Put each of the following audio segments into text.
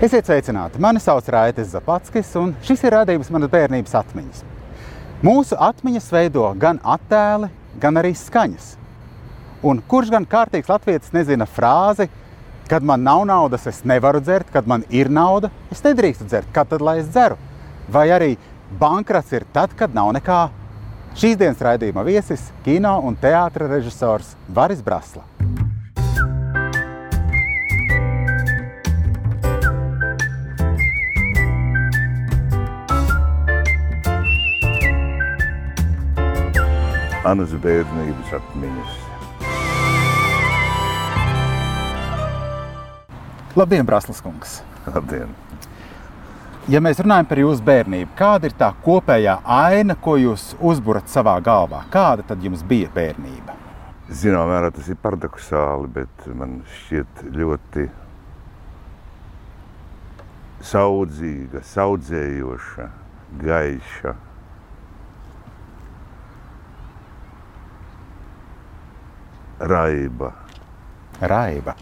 Esiet sveicināti! Mani sauc Raitas Zapatskis, un šis ir rādījums manas bērnības atmiņas. Mūsu atmiņas veido gan attēli, gan arī skaņas. Un kurš gan kārtīgs latvietis nezina frāzi, kad man nav naudas, es nevaru dzert, kad man ir nauda, es nedrīkstu dzert, kad tad lai es dzeru? Vai arī bankrots ir tad, kad nav nekā? Šīs dienas raidījuma viesis - kino un teātris režisors Varis Brasla. Anas bērnības atmiņas. Labdien, Braslas kungs! Labdien! Ja mēs runājam par jūsu bērnību, kāda ir tā kopējā aina, ko jūs uzburat savā galvā? Kāda tad jums bija bērnība? Zināmā mērā tas ir paradoxāli, bet man šķiet ļoti saudzīga, saudzējoša, gaiša. Raiba, Raiba.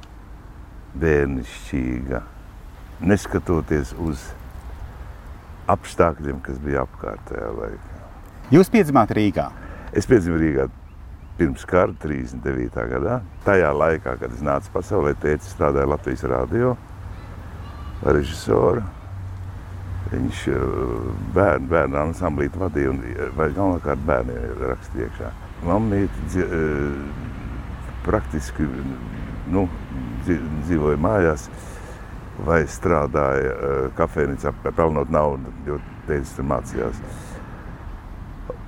bērnišķīga, neskatoties uz apstākļiem, kas bija apkārt tajā laikā. Jūs piedzimāt Rīgā. Es piedzimu Rīgā pirms kara, 39. gadā. Tajā laikā, kad es nācu pasaulē, teica, strādāja Latvijas radio režisoru. Viņš eh, bērnu, bērnu ansamblīti vadīja un eh, galvenokārt bērni rakstīja iekšā. Mammīte praktiski nu, dzīvoja mājās vai strādāja kafejnīcā, pelnot naudu, jo teica, tur mācījās.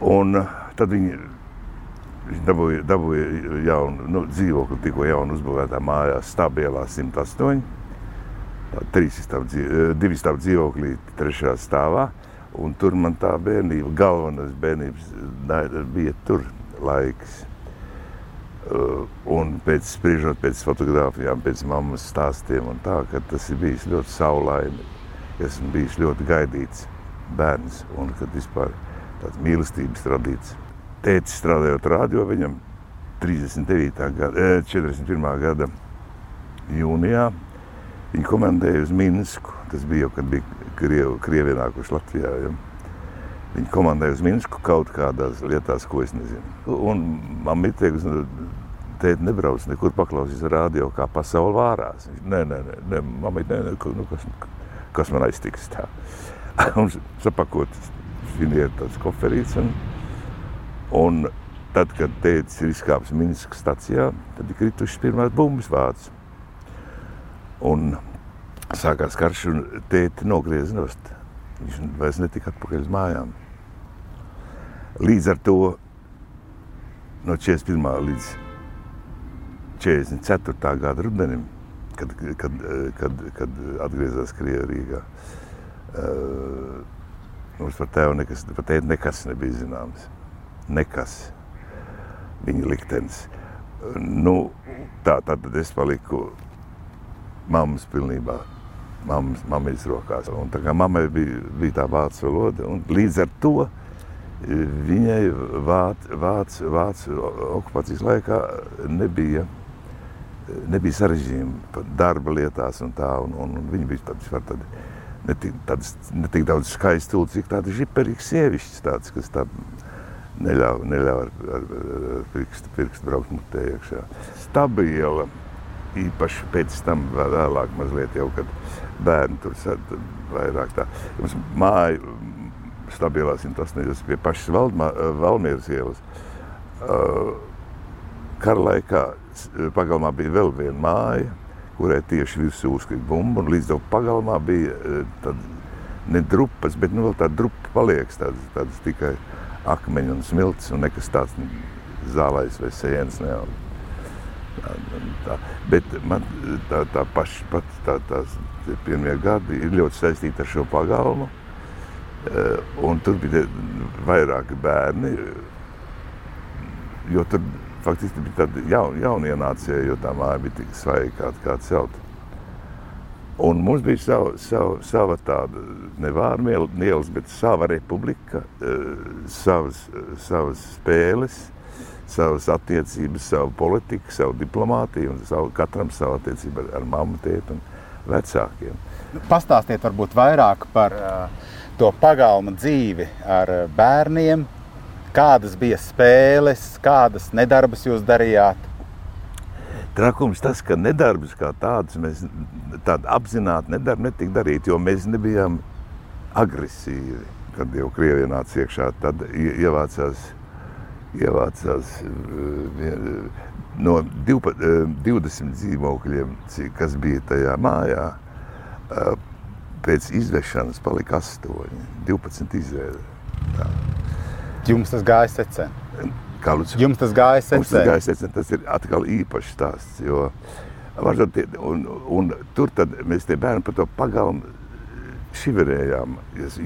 Un tad viņi Viņš dabūja, dabūja jaunu nu, dzīvokli, tikko jaunu uzbūvētā mājā, Stābielā 108. Tā Trīs stāv, dzīv- divi stāv dzīvoklī, trešajā stāvā. Un tur man tā bērnība, galvenais bērnības bija tur laiks. Uh, Un pēc spriežot pēc fotografijām, pēc mammas stāstiem, un tā, ka tas ir bijis ļoti saulaini. Esmu bijis ļoti gaidīts bērns, un kad vispār tāds mīlestības radīts. Tētis strādājot radio, viņam 39. gada, eh, 41. gada jūnijā viņi komandēja uz Minsku. Tas bija jau, kad bija Krievi, Krievi ienākuši Latvijā. Ja? Viņi komandēja uz Minsku kaut kādās lietās, ko es nezinu. Un man nu, tēti nebrauc nekur paklausīs radio, kā pasauli vārās. Viņš, nē, nē, nē, nē mamīt, nē, nē, nu, kas, kas man aiztiks tā. un sapakot, viņi ir tāds koferīts. Un, Un tad, kad tēvs ir izkāpis Minskas stacijā, tad ir kritušas pirmās bumbas vācis. Un sākās karš, un tēti nogriezās nost. Viņš vairs netika atpakaļ uz mājām. Līdz ar to no 41. līdz 44. gada rudenim, kad, kad, kad, kad atgriezās Krievijā, mums par tēvu nekas, par tēti nekas nebija zināms nekas viņa liktenis. Nu, tā tad es paliku mammas pilnībā, mammas, mammas rokās. Un tā kā mammai bija, bija tā vācu valoda, un līdz ar to viņai vācu, vācu, vācu okupācijas laikā nebija, nebija sarežģījumi darba lietās un tā, un, un, un viņa bija tāds, var tad, ne tik, tāds, ne tik daudz skaistu, cik tāda žiperīgs sievišķis tāds, kas tā neļauj, neļauj ar, ar, ar pirkstu, pirkstu braukt mutē iekšā. Stabila, īpaši pēc tam vēl vēlāk mazliet jau, kad bērni tur sad vairāk tā. Mums māja stabilā 180 pie pašas Valmieras ielas. Uh, Kara laikā pagalmā bija vēl viena māja, kurai tieši virsū uzkrīt bumbu, un līdz tam pagalmā bija tad ne drupas, bet nu vēl tā drupa paliek tādas, tādas tikai akmeņi un smilts, un nekas tāds zālais vai sēnes. Ne, un, tā, tā. Bet man tā, tā paša pat tā, tās pirmie gadi ir ļoti saistīti ar šo pagalmu. Un tur bija vairāki bērni, jo tur faktiski bija tādi jaun, jaunienācēji, jo tā māja bija tik svaiga kā, kā celta. Un mums bija sava, sava, sava tāda nevārmielas, bet sava republika, savas, savas spēles, savas attiecības, savu politiku, savu diplomātiju un savu, katram savu attiecību ar, ar mammu, tēti un vecākiem. Pastāstiet varbūt vairāk par uh, to pagalma dzīvi ar bērniem, kādas bija spēles, kādas nedarbas jūs darījāt. Trakums tas, ka nedarbs kā tāds, mēs tādu apzināti nedarbu netika darīt, jo mēs nebijām agresīvi. Kad jau Krievija nāca iekšā, tad ievācās, ievācās no 12, 20 dzīvokļiem, kas bija tajā mājā, pēc izvešanas palika 8, 12 izvēle. Jums tas gāja secen? Kā lūdzu? Jums tas gāja secen? Mums tas gāja secen, tas ir atkal īpašs stāsts, jo un, un tur tad mēs tie bērni par to pagalmu šiverējām,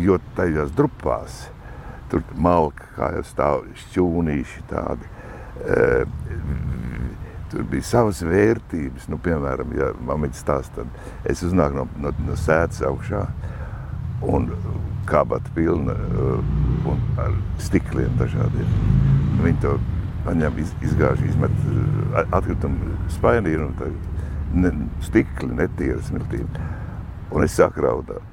jo tajās drupās tur malka, kā jau stāv šķūnīši tādi. E, tur bija savas vērtības, nu, piemēram, ja mamīte stāsta, tad es uznāku no, no, no sēdes augšā un kabata pilna uh, un ar stikliem dažādiem. Viņi to paņem, iz, izgāž, izmet uh, atkritumu spainī un tā ne, stikli netīra smiltība. Un es sāku raudāt.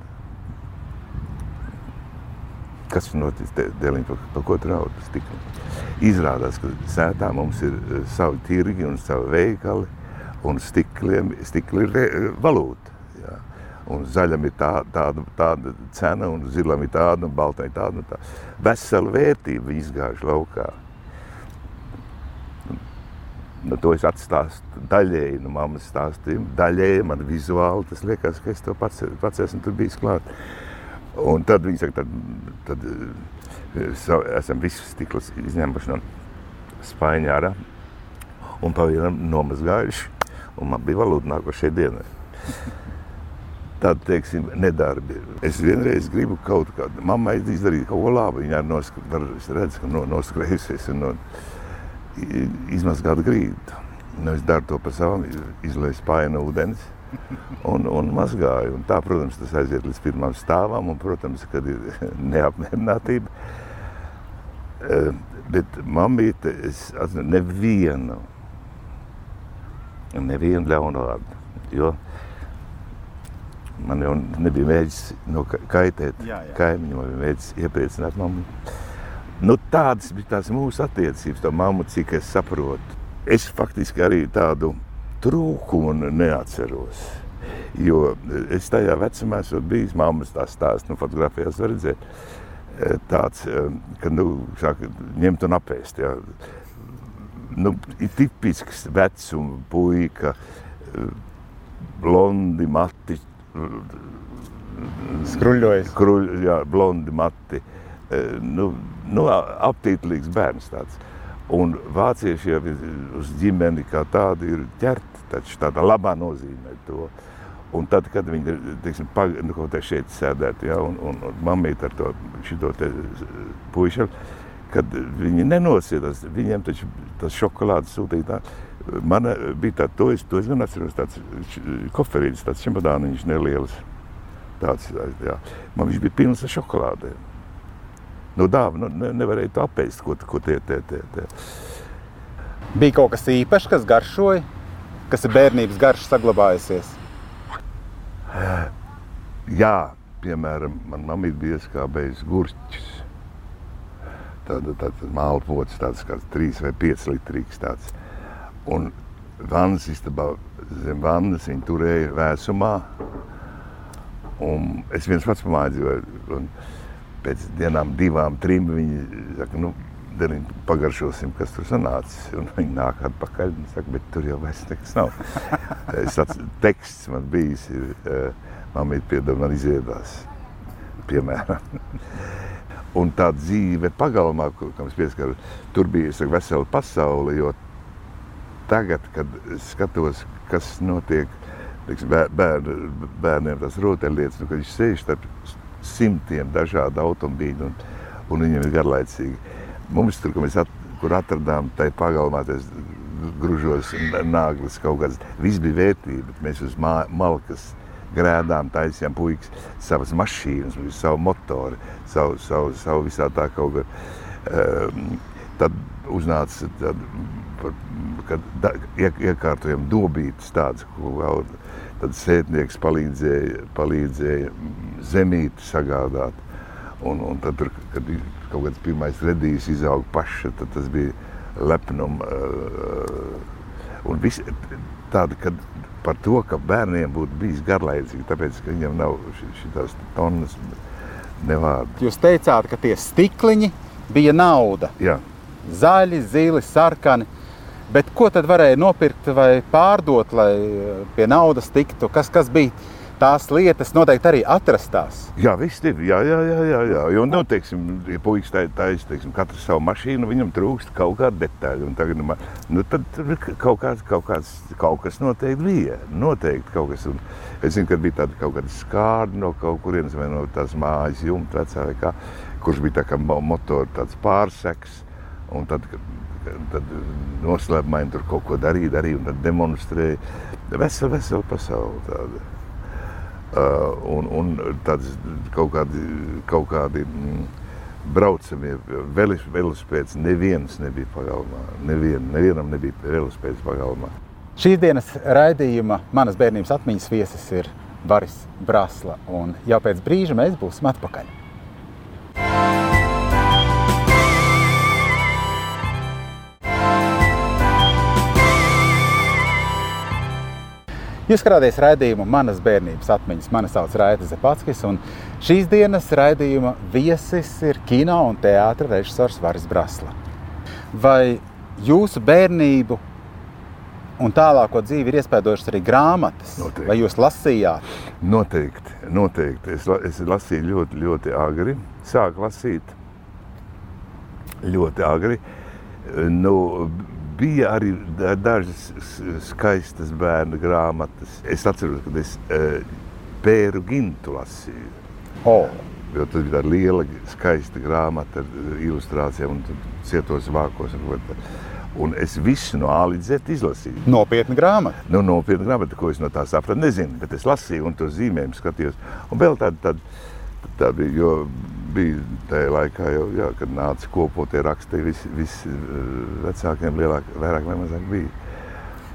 Kas notic dēliņ, par, par ko tu raudi stikli? Izrādās, ka sētā mums ir uh, savi tirgi un savi veikali un stikliem, stikli ir valūta. Un zaļam ir tā, tāda, tāda cena, un zilam ir tāda, un baltai tāda. Un tā. Vesela vērtība izgāž laukā. Nu, to es atstāstu daļēji no mammas stāstījuma. Daļēji man vizuāli tas liekas, ka es to pats, pats esmu tur bijis klāt. Un tad viņi saka, tad, tad so, esam visus stiklus izņēmuši no spaiņā ārā un pa vienam nomazgājuši. Un man bija valūta nākošajai dienai tādi, teiksim, nedarbi. Es vienreiz gribu kaut kādu, mammai izdarīt kaut ko labu, viņa redz, ka no, noskrējusies un no, izmazgāt grīdu. Nu, es daru to par savam, izlaisu spāņu ūdens un, un mazgāju. Un tā, protams, tas aiziet līdz pirmām stāvam un, protams, kad ir neapmierinātība. Eh, bet mammīte, es atzinu, nevienu, nevienu ļaunu vārdu. Jo Man jau nebija mēģis no kaitēt kaimiņam, vai mēģis iepriecināt mammu. Nu, tādas bija tās mūsu attiecības, tā mamma, cik es saprotu. Es faktiski arī tādu trūkumu neatceros. Jo es tajā vecumā esmu bijis, mammas tā stāsta, nu, fotografijās var redzēt, e, tāds, e, ka, nu, sāk ņemt un apēst, jā. Nu, ir tipisks vecuma puika, e, blondi, mati, Skruļojas. Skruļ, jā, blondi mati. E, nu, nu, aptītlīgs bērns tāds. Un vācieši jau uz ģimeni kā tādu ir ķerti, taču tādā labā nozīmē to. Un tad, kad viņi teiksim, pag, nu, kaut kā šeit sēdētu, ja, un, un, un mamīt ar to šito te puišu, kad viņi nenosiedās, viņiem taču tas šokolādes sūtītā, Man bija tāds, to es, to es gan atceros, tāds koferītis, tāds čemodāniņš neliels. Tāds, jā. Man viņš bija pilns ar šokolādēm. Nu, dāva, nu, ne, nevarēja to apēst, ko, ko tie, tie, tie, tie. Bija kaut kas īpašs, kas garšoja, kas ir bērnības garš saglabājusies? Jā, piemēram, man mamma bija ieskābējis gurķis. Tāda, tāda mālpots, tāds kā 3 vai 5 litrīgs tāds. Un vannas istabā zem vannas viņi turēja vēsumā. Un es viens pats pamāju dzīvoju. Pēc dienām, divām, trim viņi saka, nu, Deniņ, pagaršosim, kas tur sanācis. Un viņi nāk atpakaļ un saka, bet tur jau vairs nekas nav. es ats, teksts man bijis, ir, uh, mamīt piedod man izviedās, piemēram. un tā dzīve pagalmā, kam es pieskaru, tur bija, es saku, vesela pasaule, jo tagad, kad skatos, kas notiek teiks, bērn, bērniem, tas rotaļlietas, nu, kad viņš sēž starp simtiem dažādu automobīļu un, un viņiem ir garlaicīgi. Mums tur, mēs at, kur atradām, tai pagalmā, tas gružos nāglis kaut kāds, viss bija vērtība, mēs uz mā, malkas grēdām taisījām puikas savas mašīnas, savu motoru, savu, savu, savu visā tā kaut kā. Um, tad uznāca kad da, ie, iekārtojam dobītas tādas, ko vēl tad sētnieks palīdzēja, palīdzēja zemīti sagādāt. Un, un tad, tur, kad kaut kāds pirmais redījis izauga paša, tad tas bija lepnuma. Un visi, tāda, kad par to, ka bērniem būtu bijis garlaicīgi, tāpēc, ka viņiem nav šīs tonnas nevārdu. Jūs teicāt, ka tie stikliņi bija nauda. Jā. Zaļi, zili, sarkani. Bet ko tad varēja nopirkt vai pārdot, lai pie naudas tiktu? Kas, kas bija tās lietas noteikti arī atrastās. Jā, viss ir. Jā, jā, jā. jā, jā. Jo, nu, teiksim, ja puisis tā ir taisa, teiksim, katrs savu mašīnu, viņam trūkst kaut kāda detaļa. Un tagad, nu, nu tad kaut, kāds, kaut, kāds, kaut kas noteikti bija. Noteikti kaut kas. Un es zinu, ka bija tāda kaut kāda skārda no kaut kurienes vai no tās mājas jumta vecā vai kā, kurš bija tā kā motora tāds pārseks. Un tad, tad noslēpumaini tur kaut ko darīja, darīja un demonstrēja. Vesela, vesela pasaule tāda. Uh, un, un tāds kaut kādi, kaut kādi mm, braucamie velospēds neviens nebija pagalmā. Nevien, nevienam nebija velospēds pagalmā. Šīs dienas raidījuma manas bērnības atmiņas viesis ir Baris Brasla, un jau pēc brīža mēs būsim atpakaļ. Jūs skatāties raidījumu Manas bērnības atmiņas. Mani sauc Raita Zepatskis, un šīs dienas raidījuma viesis ir kino un teātra režisors Varis Brasla. Vai jūsu bērnību un tālāko dzīvi ir iespēdojušas arī grāmatas? Noteikti. Vai jūs lasījāt? Noteikti, noteikti. Es, la, es lasīju ļoti, ļoti agri. Sāku lasīt ļoti agri. Nu, bija arī dažas skaistas bērnu grāmatas. Es atceros, kad es uh, pēru gintu lasīju. Oh. Jo tas bija tāda liela, skaista grāmata ar ilustrācijām un cietos vākos. Un, es visu no A līdz Z izlasīju. Nopietna grāmata. Nu, nopietna grāmata, ko es no tā sapratu, nezinu, bet es lasīju un to zīmējumu skatījos. Un vēl tāda, tāda, tā bija, jo bija tajā laikā, jau, jā, kad nāca kopotie raksti, visi, visi eh, vecākiem lielāk, vairāk vai mazāk bija.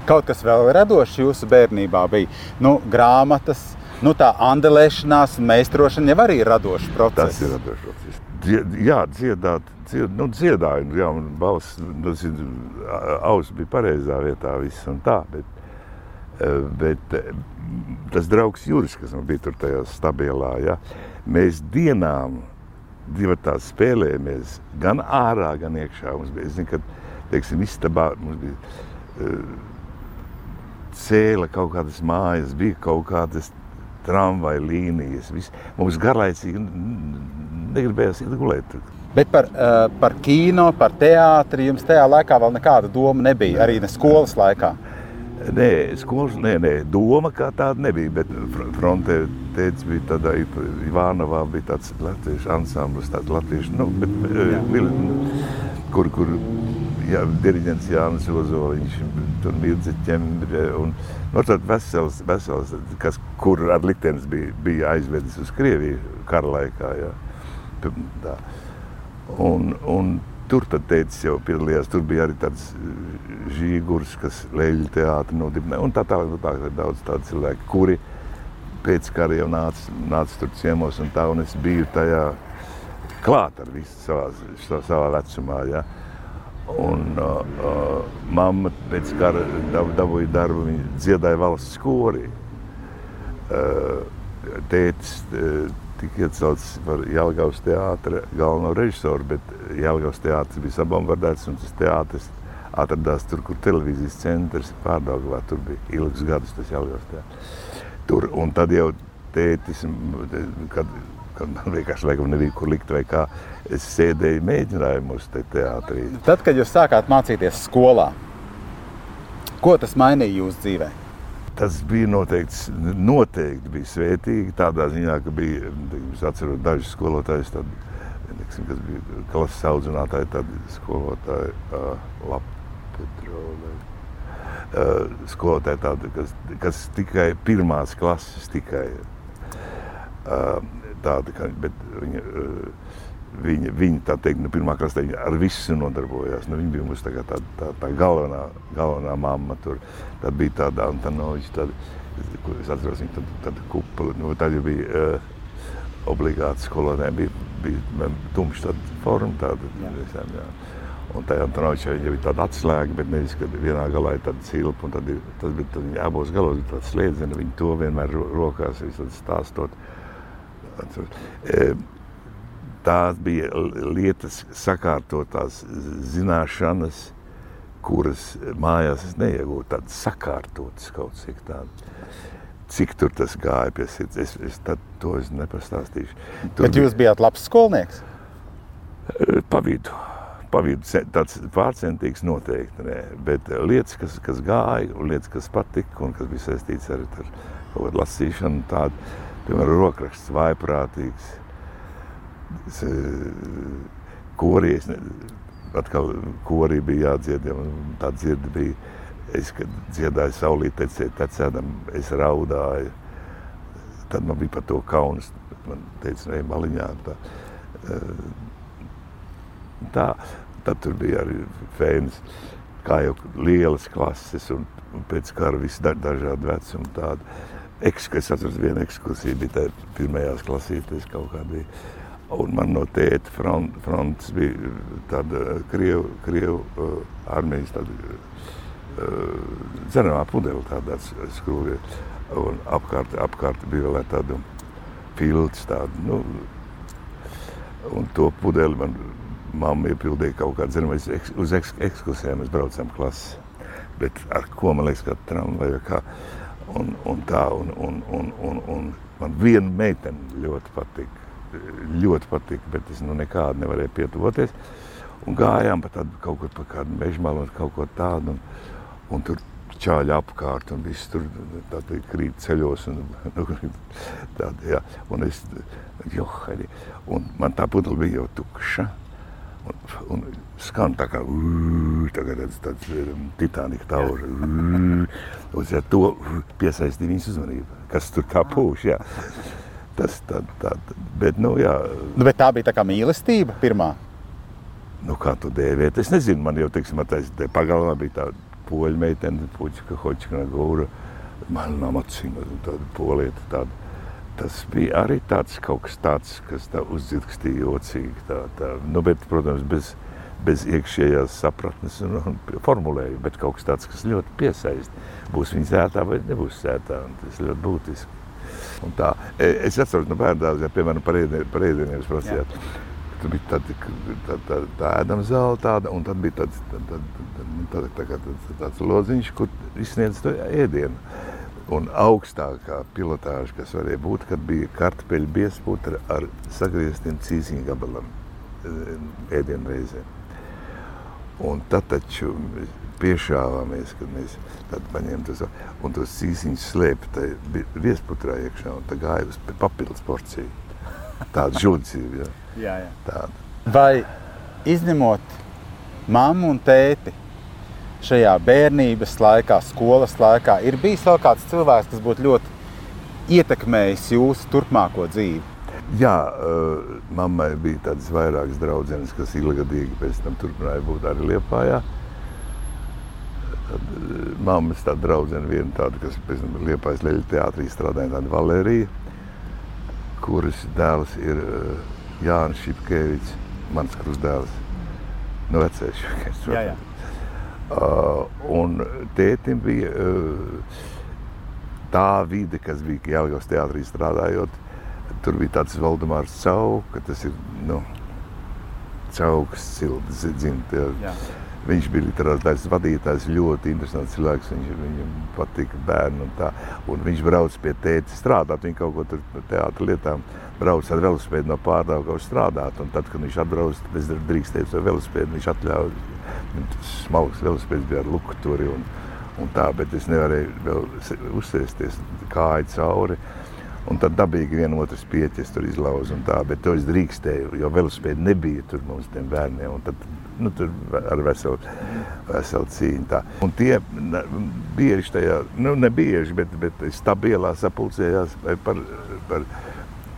Kaut kas vēl radošs jūsu bērnībā bija. Nu, grāmatas, nu, tā andelēšanās meistrošana jau arī ir radošs process. Tas ir radošs process. Jā, dziedāt, dzied, nu, dziedāju, jā, un balss, ir, auss bija pareizā vietā, viss un tā, bet, eh, bet eh, tas draugs Juris, kas man bija tur tajā stabilā, jā, mēs dienām divi tās spēlējamies gan ārā, gan iekšā. Mums bija, es zinu, ka, teiksim, istabā mums bija uh, cēla kaut kādas mājas, bija kaut kādas tramvaja līnijas. Viss. Mums garlaicīgi negribējās iet gulēt. Bet par, uh, par kino, par teātri jums tajā laikā vēl nekāda doma nebija, arī ne skolas laikā. Nē, skolas, nē, nē, doma kā tāda nebija, bet frontē tēvs bija tādā Ivānavā, bija tāds latviešu ansamblis, tāds latviešu, nu, bet, jā. kur, kur jā, diriģents Jānis Ozoliņš, tur Mirdze Ķembre, un no nu, tād vesels, vesels, kas, kur ar liktenis bija, bija aizvedis uz Krieviju kara laikā, jā. Tā. Un, un Tur tad teicis, jau piedalījās. Tur bija arī tāds eh, žīgurs, kas leļu teātri nodibināja. Un tā tālāk, tā tālāk daudz tādu cilvēku, kuri pēc kara jau nāca, nāca tur ciemos un tā. Un es biju tajā klāt ar visu savā, savā vecumā. Ja. Un uh, uh, mamma pēc kara dab, dabūja darbu, viņa dziedāja valsts skorī. Uh, tētis, uh, tika iecelts par Jālgavas teātra galveno režisoru, bet Jālgavas teātris bija sabombardēts un tas teātris atradās tur, kur televīzijas centrs pārdaugavā. Tur bija ilgus gadus tas Jālgavas teātris. Tur, un tad jau tētis, kad, kad man vienkārši laikam nebija kur likt vai kā, es sēdēju mēģinājumos te teātrī. Tad, kad jūs sākāt mācīties skolā, ko tas mainīja jūsu dzīvē? Tas bija noteikti, noteikti bija svētīgi. Tādā ziņā, ka bija, atceros dažus skolotājus, tad, neksim, kas bija klases audzinātāji, tad skolotāji uh, Lapetrole. Uh, skolotāji tādi, kas, kas tikai pirmās klases tikai uh, tādi, ka, bet viņi, uh, Viņa, viņa tā teikt, nu, pirmā klasē ar visu nodarbojās. Nu, viņa bija mums tā, tā, tā, tā galvenā, galvenā mamma. Tur. Tad bija tāda Antonoviča, tāda Es atceros, viņa tad, tad kupla, nu, tad jau bija uh, obligāti skolotājiem, bija, bija tumšs tāda forma, tāda, jā. Visiem, jā. Un tajā Antonovičā jau ir tāda atslēga, bet nevis, kad vienā galā ir tāda cilpa, un tad ir, tas bija tad viņa abos galos ir tāds sliedzieni, viņi to vienmēr rokās, visad stāstot. E, tās bija lietas sakārtotās zināšanas, kuras mājās es neiegūtu tādas sakārtotas kaut cik tādas. Cik tur tas gāja pie sirds, es, es tad to es nepastāstīšu. Tur Bet jūs bijāt labs skolnieks? Pa vidu. Pa vidu tāds pārcentīgs noteikti, nē. bet lietas, kas, kas gāja, lietas, kas patika, un kas bija saistīts ar, ar kaut kādu lasīšanu, tādu, piemēram, rokraksts vaiprātīgs, korijas, atkal korī bija jādzied, ja tā dzirdi bija. Es, kad dziedāju saulīt tecēt, tecēdam, es raudāju. Tad man bija par to kauns. Man teica, ne, maliņā. Tā, eh, tā, tad tur bija arī fēns, kā jau lielas klases un, un pēc kara visi da, dažādi vecumi tādi. Eks, es atceros, viena ekskursija bija tā pirmajās klasītēs kaut kā bija Un man no tēta front, fronts bija tāda Krievu, Krievu uh, armijas tāda uh, dzeramā pudele, tādā skrūvie. Un apkārt, apkārt bija vēl tāda filts, tāda, nu, un to pudeli man mamma iepildīja kaut kā dzeramais uz eks, ekskursijām, mēs braucām klases. Bet ar ko, man liekas, kā tramvaju, kā, un, un tā, un, un, un, un, un man viena meitene ļoti patika ļoti patika, bet es nu nekādu nevarēju pietuvoties. Un gājām pa tādu kaut kur pa kādu mežmalu un kaut ko tādu. Un, un tur čāļi apkārt un viss tur tādi krīt ceļos. Un, nu, tādi, jā. un es, johari, un man tā pudele bija jau tukša. Un, un skan tā kā tagad tāds, tāds um, Titanika taura. Un ja to piesaistīja viņas uzmanību. Kas tur tā pūš, jā. Tas tā, tā, bet, nu, jā. Nu, bet tā bija tā kā mīlestība pirmā. Nu, kā tu dēvēt? Es nezinu, man jau, teiksim, tā pagalmā bija tā poļu meitene, puķika, hočika, gūra, melnām acīm, tāda polieta, tāda. Tas bija arī tāds kaut kas tāds, kas tā uzdzirkstīja jocīgi, tā, tā. Nu, bet, protams, bez, bez iekšējās sapratnes un, un formulējuma, bet kaut kas tāds, kas ļoti piesaist. Būs viņa sētā vai nebūs sētā, un tas ļoti būtiski. E, es atceros no bērnu dārzā, piemēram, par ēdieniem, jūs prasījāt. Tur bija tāda tā, tā, tā ēdama zāle, tāda, un tad bija tāds, tā, tā, tā, tā, tā, tāds, lodziņš, kur izsniedz to ēdienu. Un augstākā pilotāža, kas varēja būt, kad bija kartupeļu biesputra ar sagrieztiem cīsiņu gabalam e, ēdienu reizēm. Un tad taču piešāvāmies, kad mēs paņēmām tos, un tos cīsiņus slēpta viesputrā iekšā, un tā gāja uz papildus porciju. Tāda žudzība, jā. jā, jā. Tāda. Vai izņemot mammu un tēti šajā bērnības laikā, skolas laikā, ir bijis vēl kāds cilvēks, kas būtu ļoti ietekmējis jūsu turpmāko dzīvi? Jā, uh, mammai bija tādas vairākas draudzenes, kas ilgadīgi pēc tam turpināja būt arī Liepājā. Uh, Tad eh, mammas tāda draudzene, viena tāda, kas pēc tam Liepājas Leļa teātrī strādāja, tāda Valērija, kuras dēls ir uh, Jānis Šipkevics, mans krustdēls, no vecais Šipkevics. Jā, jā. Uh, un tētim bija uh, tā vide, kas bija Jālgavas teātrī strādājot, tur bija tāds Valdemārs Cauka, tas ir, nu, Cauks, Silda, Zimt, jā. Viņš bija literārs vadītājs, ļoti interesants cilvēks. Viņš, viņam patika bērni un tā. Un viņš brauc pie tēta strādāt. Viņš kaut ko tur teātra lietām brauc ar velosipēdu no pārdauga strādāt. Un tad, kad viņš atbrauc, tad es drīkstēju to velosipēdu. Viņš atļauj, smalks velosipēds bija ar lukturi un, un tā, bet es nevarēju vēl uzsēsties kāju cauri. Un tad dabīgi viena otras pieķes tur izlauza un tā, bet to es drīkstēju, jo velosipēdi nebija tur mums tiem bērniem. Un tad nu, tur ar veselu, veselu cīņu. Tā. Un tie bieži tajā, nu ne bieži, bet, bet stabilā sapulcējās par, par,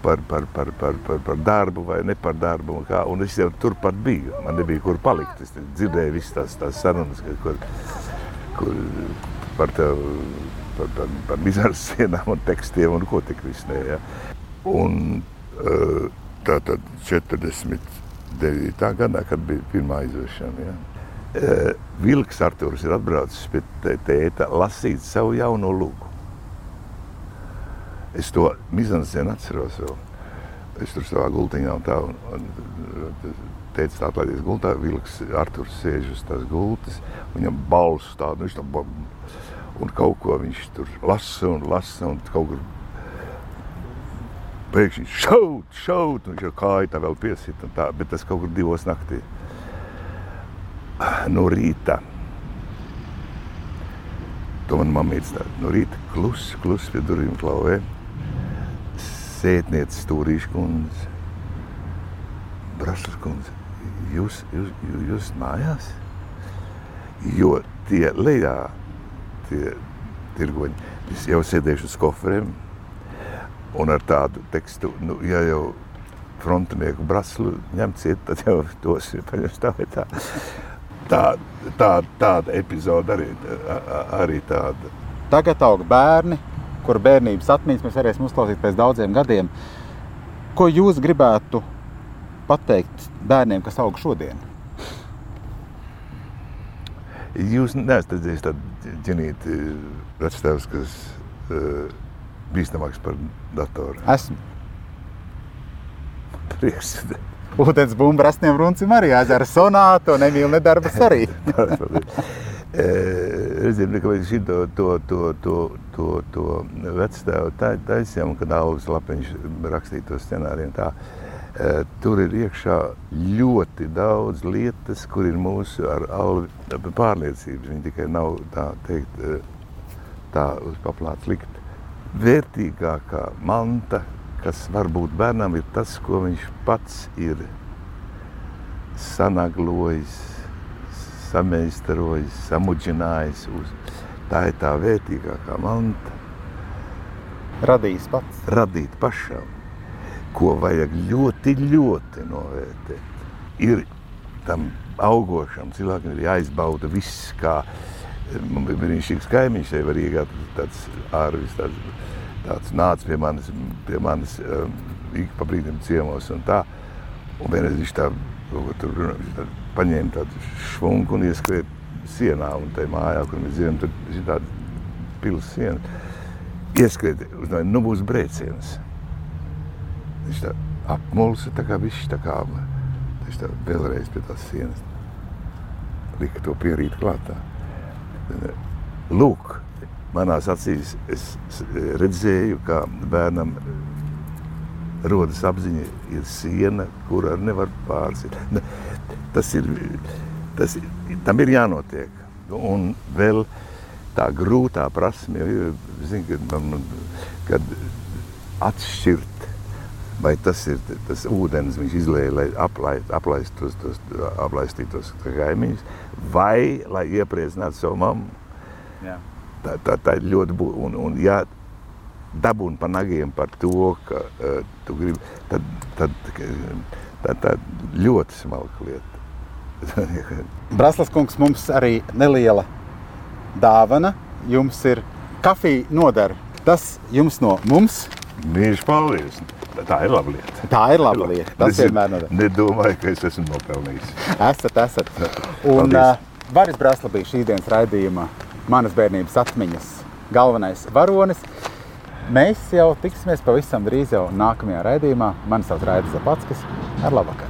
par, par, par, par, par, par darbu vai ne par darbu. Un, kā, un es jau turpat biju, man nebija kur palikt. Es dzirdēju visas tās, tās sarunas, kur, kur par tevi par, par, par mizāras sienām un tekstiem un ko tik viss ne. Ja. Un tā tad 49. gadā, kad bija pirmā izvešana, ja. Vilks Artūrs ir atbraucis pie tēta lasīt savu jauno lūgu. Es to mizansēnu atceros vēl. Es tur savā gultiņā un tā, un, un teica, tā atlaidies gultā, vilks Arturs sēž uz tās gultas, viņam balss tādu, viņš tam, un kaut ko viņš tur lasa un lasa, un kaut kur pēkšņi šaut, šaut, un viņš jau kāja tā vēl piesit, un tā, bet tas kaut kur divos naktī. No rīta, to man mamīts tā, no rīta klus, klus pie durvīm klauvē, sētnieces stūrīša kundze, Braslas kundze, jūs, jūs, jūs mājās? Jo tie lejā, tie tirgoņi, jau sēdējuši uz koferiem un ar tādu tekstu, nu, ja jau frontinieku braslu ņemt ciet, tad jau tos ir paņems tā vai tā. Tā, tā, tāda epizode arī, arī tāda. Tagad aug bērni, kuru bērnības atmiņas mēs varēsim uzklausīt pēc daudziem gadiem. Ko jūs gribētu pateikt bērniem, kas aug šodien? Jūs neesat redzējis tādu ģenīti vectēvs, kas uh, bīstamāks par datoru. Esmu. Prieks. Ūdens bumba rastiem runcim arī jāģara sonātu un Emīlu nedarbas arī. Redziet, ka mēs šito, to, to, to, to, to vecstāvu taisījām, kad Alvis Lapiņš rakstīja to scenāriju tā. Tur ir iekšā ļoti daudz lietas, kur ir mūsu Alvi pārliecības. Viņi tikai nav tā teikt, tā uz paplāts likt. Vērtīgākā manta, kas var būt bērnam, ir tas, ko viņš pats ir sanaglojis, sameistarojis, samudžinājis. Uz. Tā ir tā vērtīgākā manta. Radījis pats. Radīt pašam, ko vajag ļoti, ļoti novērtēt. Ir tam augošam cilvēkam ir jāizbauda viss, kā man bija brīnišķīgs kaimiņš, ja var iegāt tāds ārvis, tāds, tāds nāc pie manis, pie manis um, ik pa brīdim ciemos un tā. Un vienreiz viņš tā, tur viņš tā paņēma tādu švunku un ieskrēja sienā un tajā mājā, kur mēs dzīvojam, tur ir tāda pils siena. Ieskrēja, uzdāja, nu būs brēciens. Viņš tā apmulsa, tā kā višķi, tā kā, viņš tā vēlreiz pie tās sienas lika to pierīt klātā. Lūk, manās acīs es redzēju, kā bērnam rodas apziņa, ir siena, kur ar nevar pārsit. Tas ir, tas ir, tam ir jānotiek. Un vēl tā grūtā prasme, zin, kad, man, kad atšķirt vai tas ir tas ūdens, viņš izlēja, lai aplaist, aplaist tos, tos, aplaistītos kaimiņus, vai lai iepriecinātu savu mammu. Jā. Tā, tā, tā ir ļoti būtiska. Un, un ja dabūn pa nagiem par to, ka uh, tu gribi, tad, tad tā, tā ļoti smalka lieta. Braslas kungs mums arī neliela dāvana. Jums ir kafija nodara. Tas jums no mums. Mīļš paldies! Tā ir laba lieta. Tā ir laba lieta. Tas es vienmēr noder. Nedomāju, ka es esmu nopelnījis. Esat, esat. Un uh, Varis Brasla bija šīs dienas raidījuma manas bērnības atmiņas galvenais varonis. Mēs jau tiksimies pavisam drīz jau nākamajā raidījumā. Mani sauc Raidis Zapackis. Ar labvakar!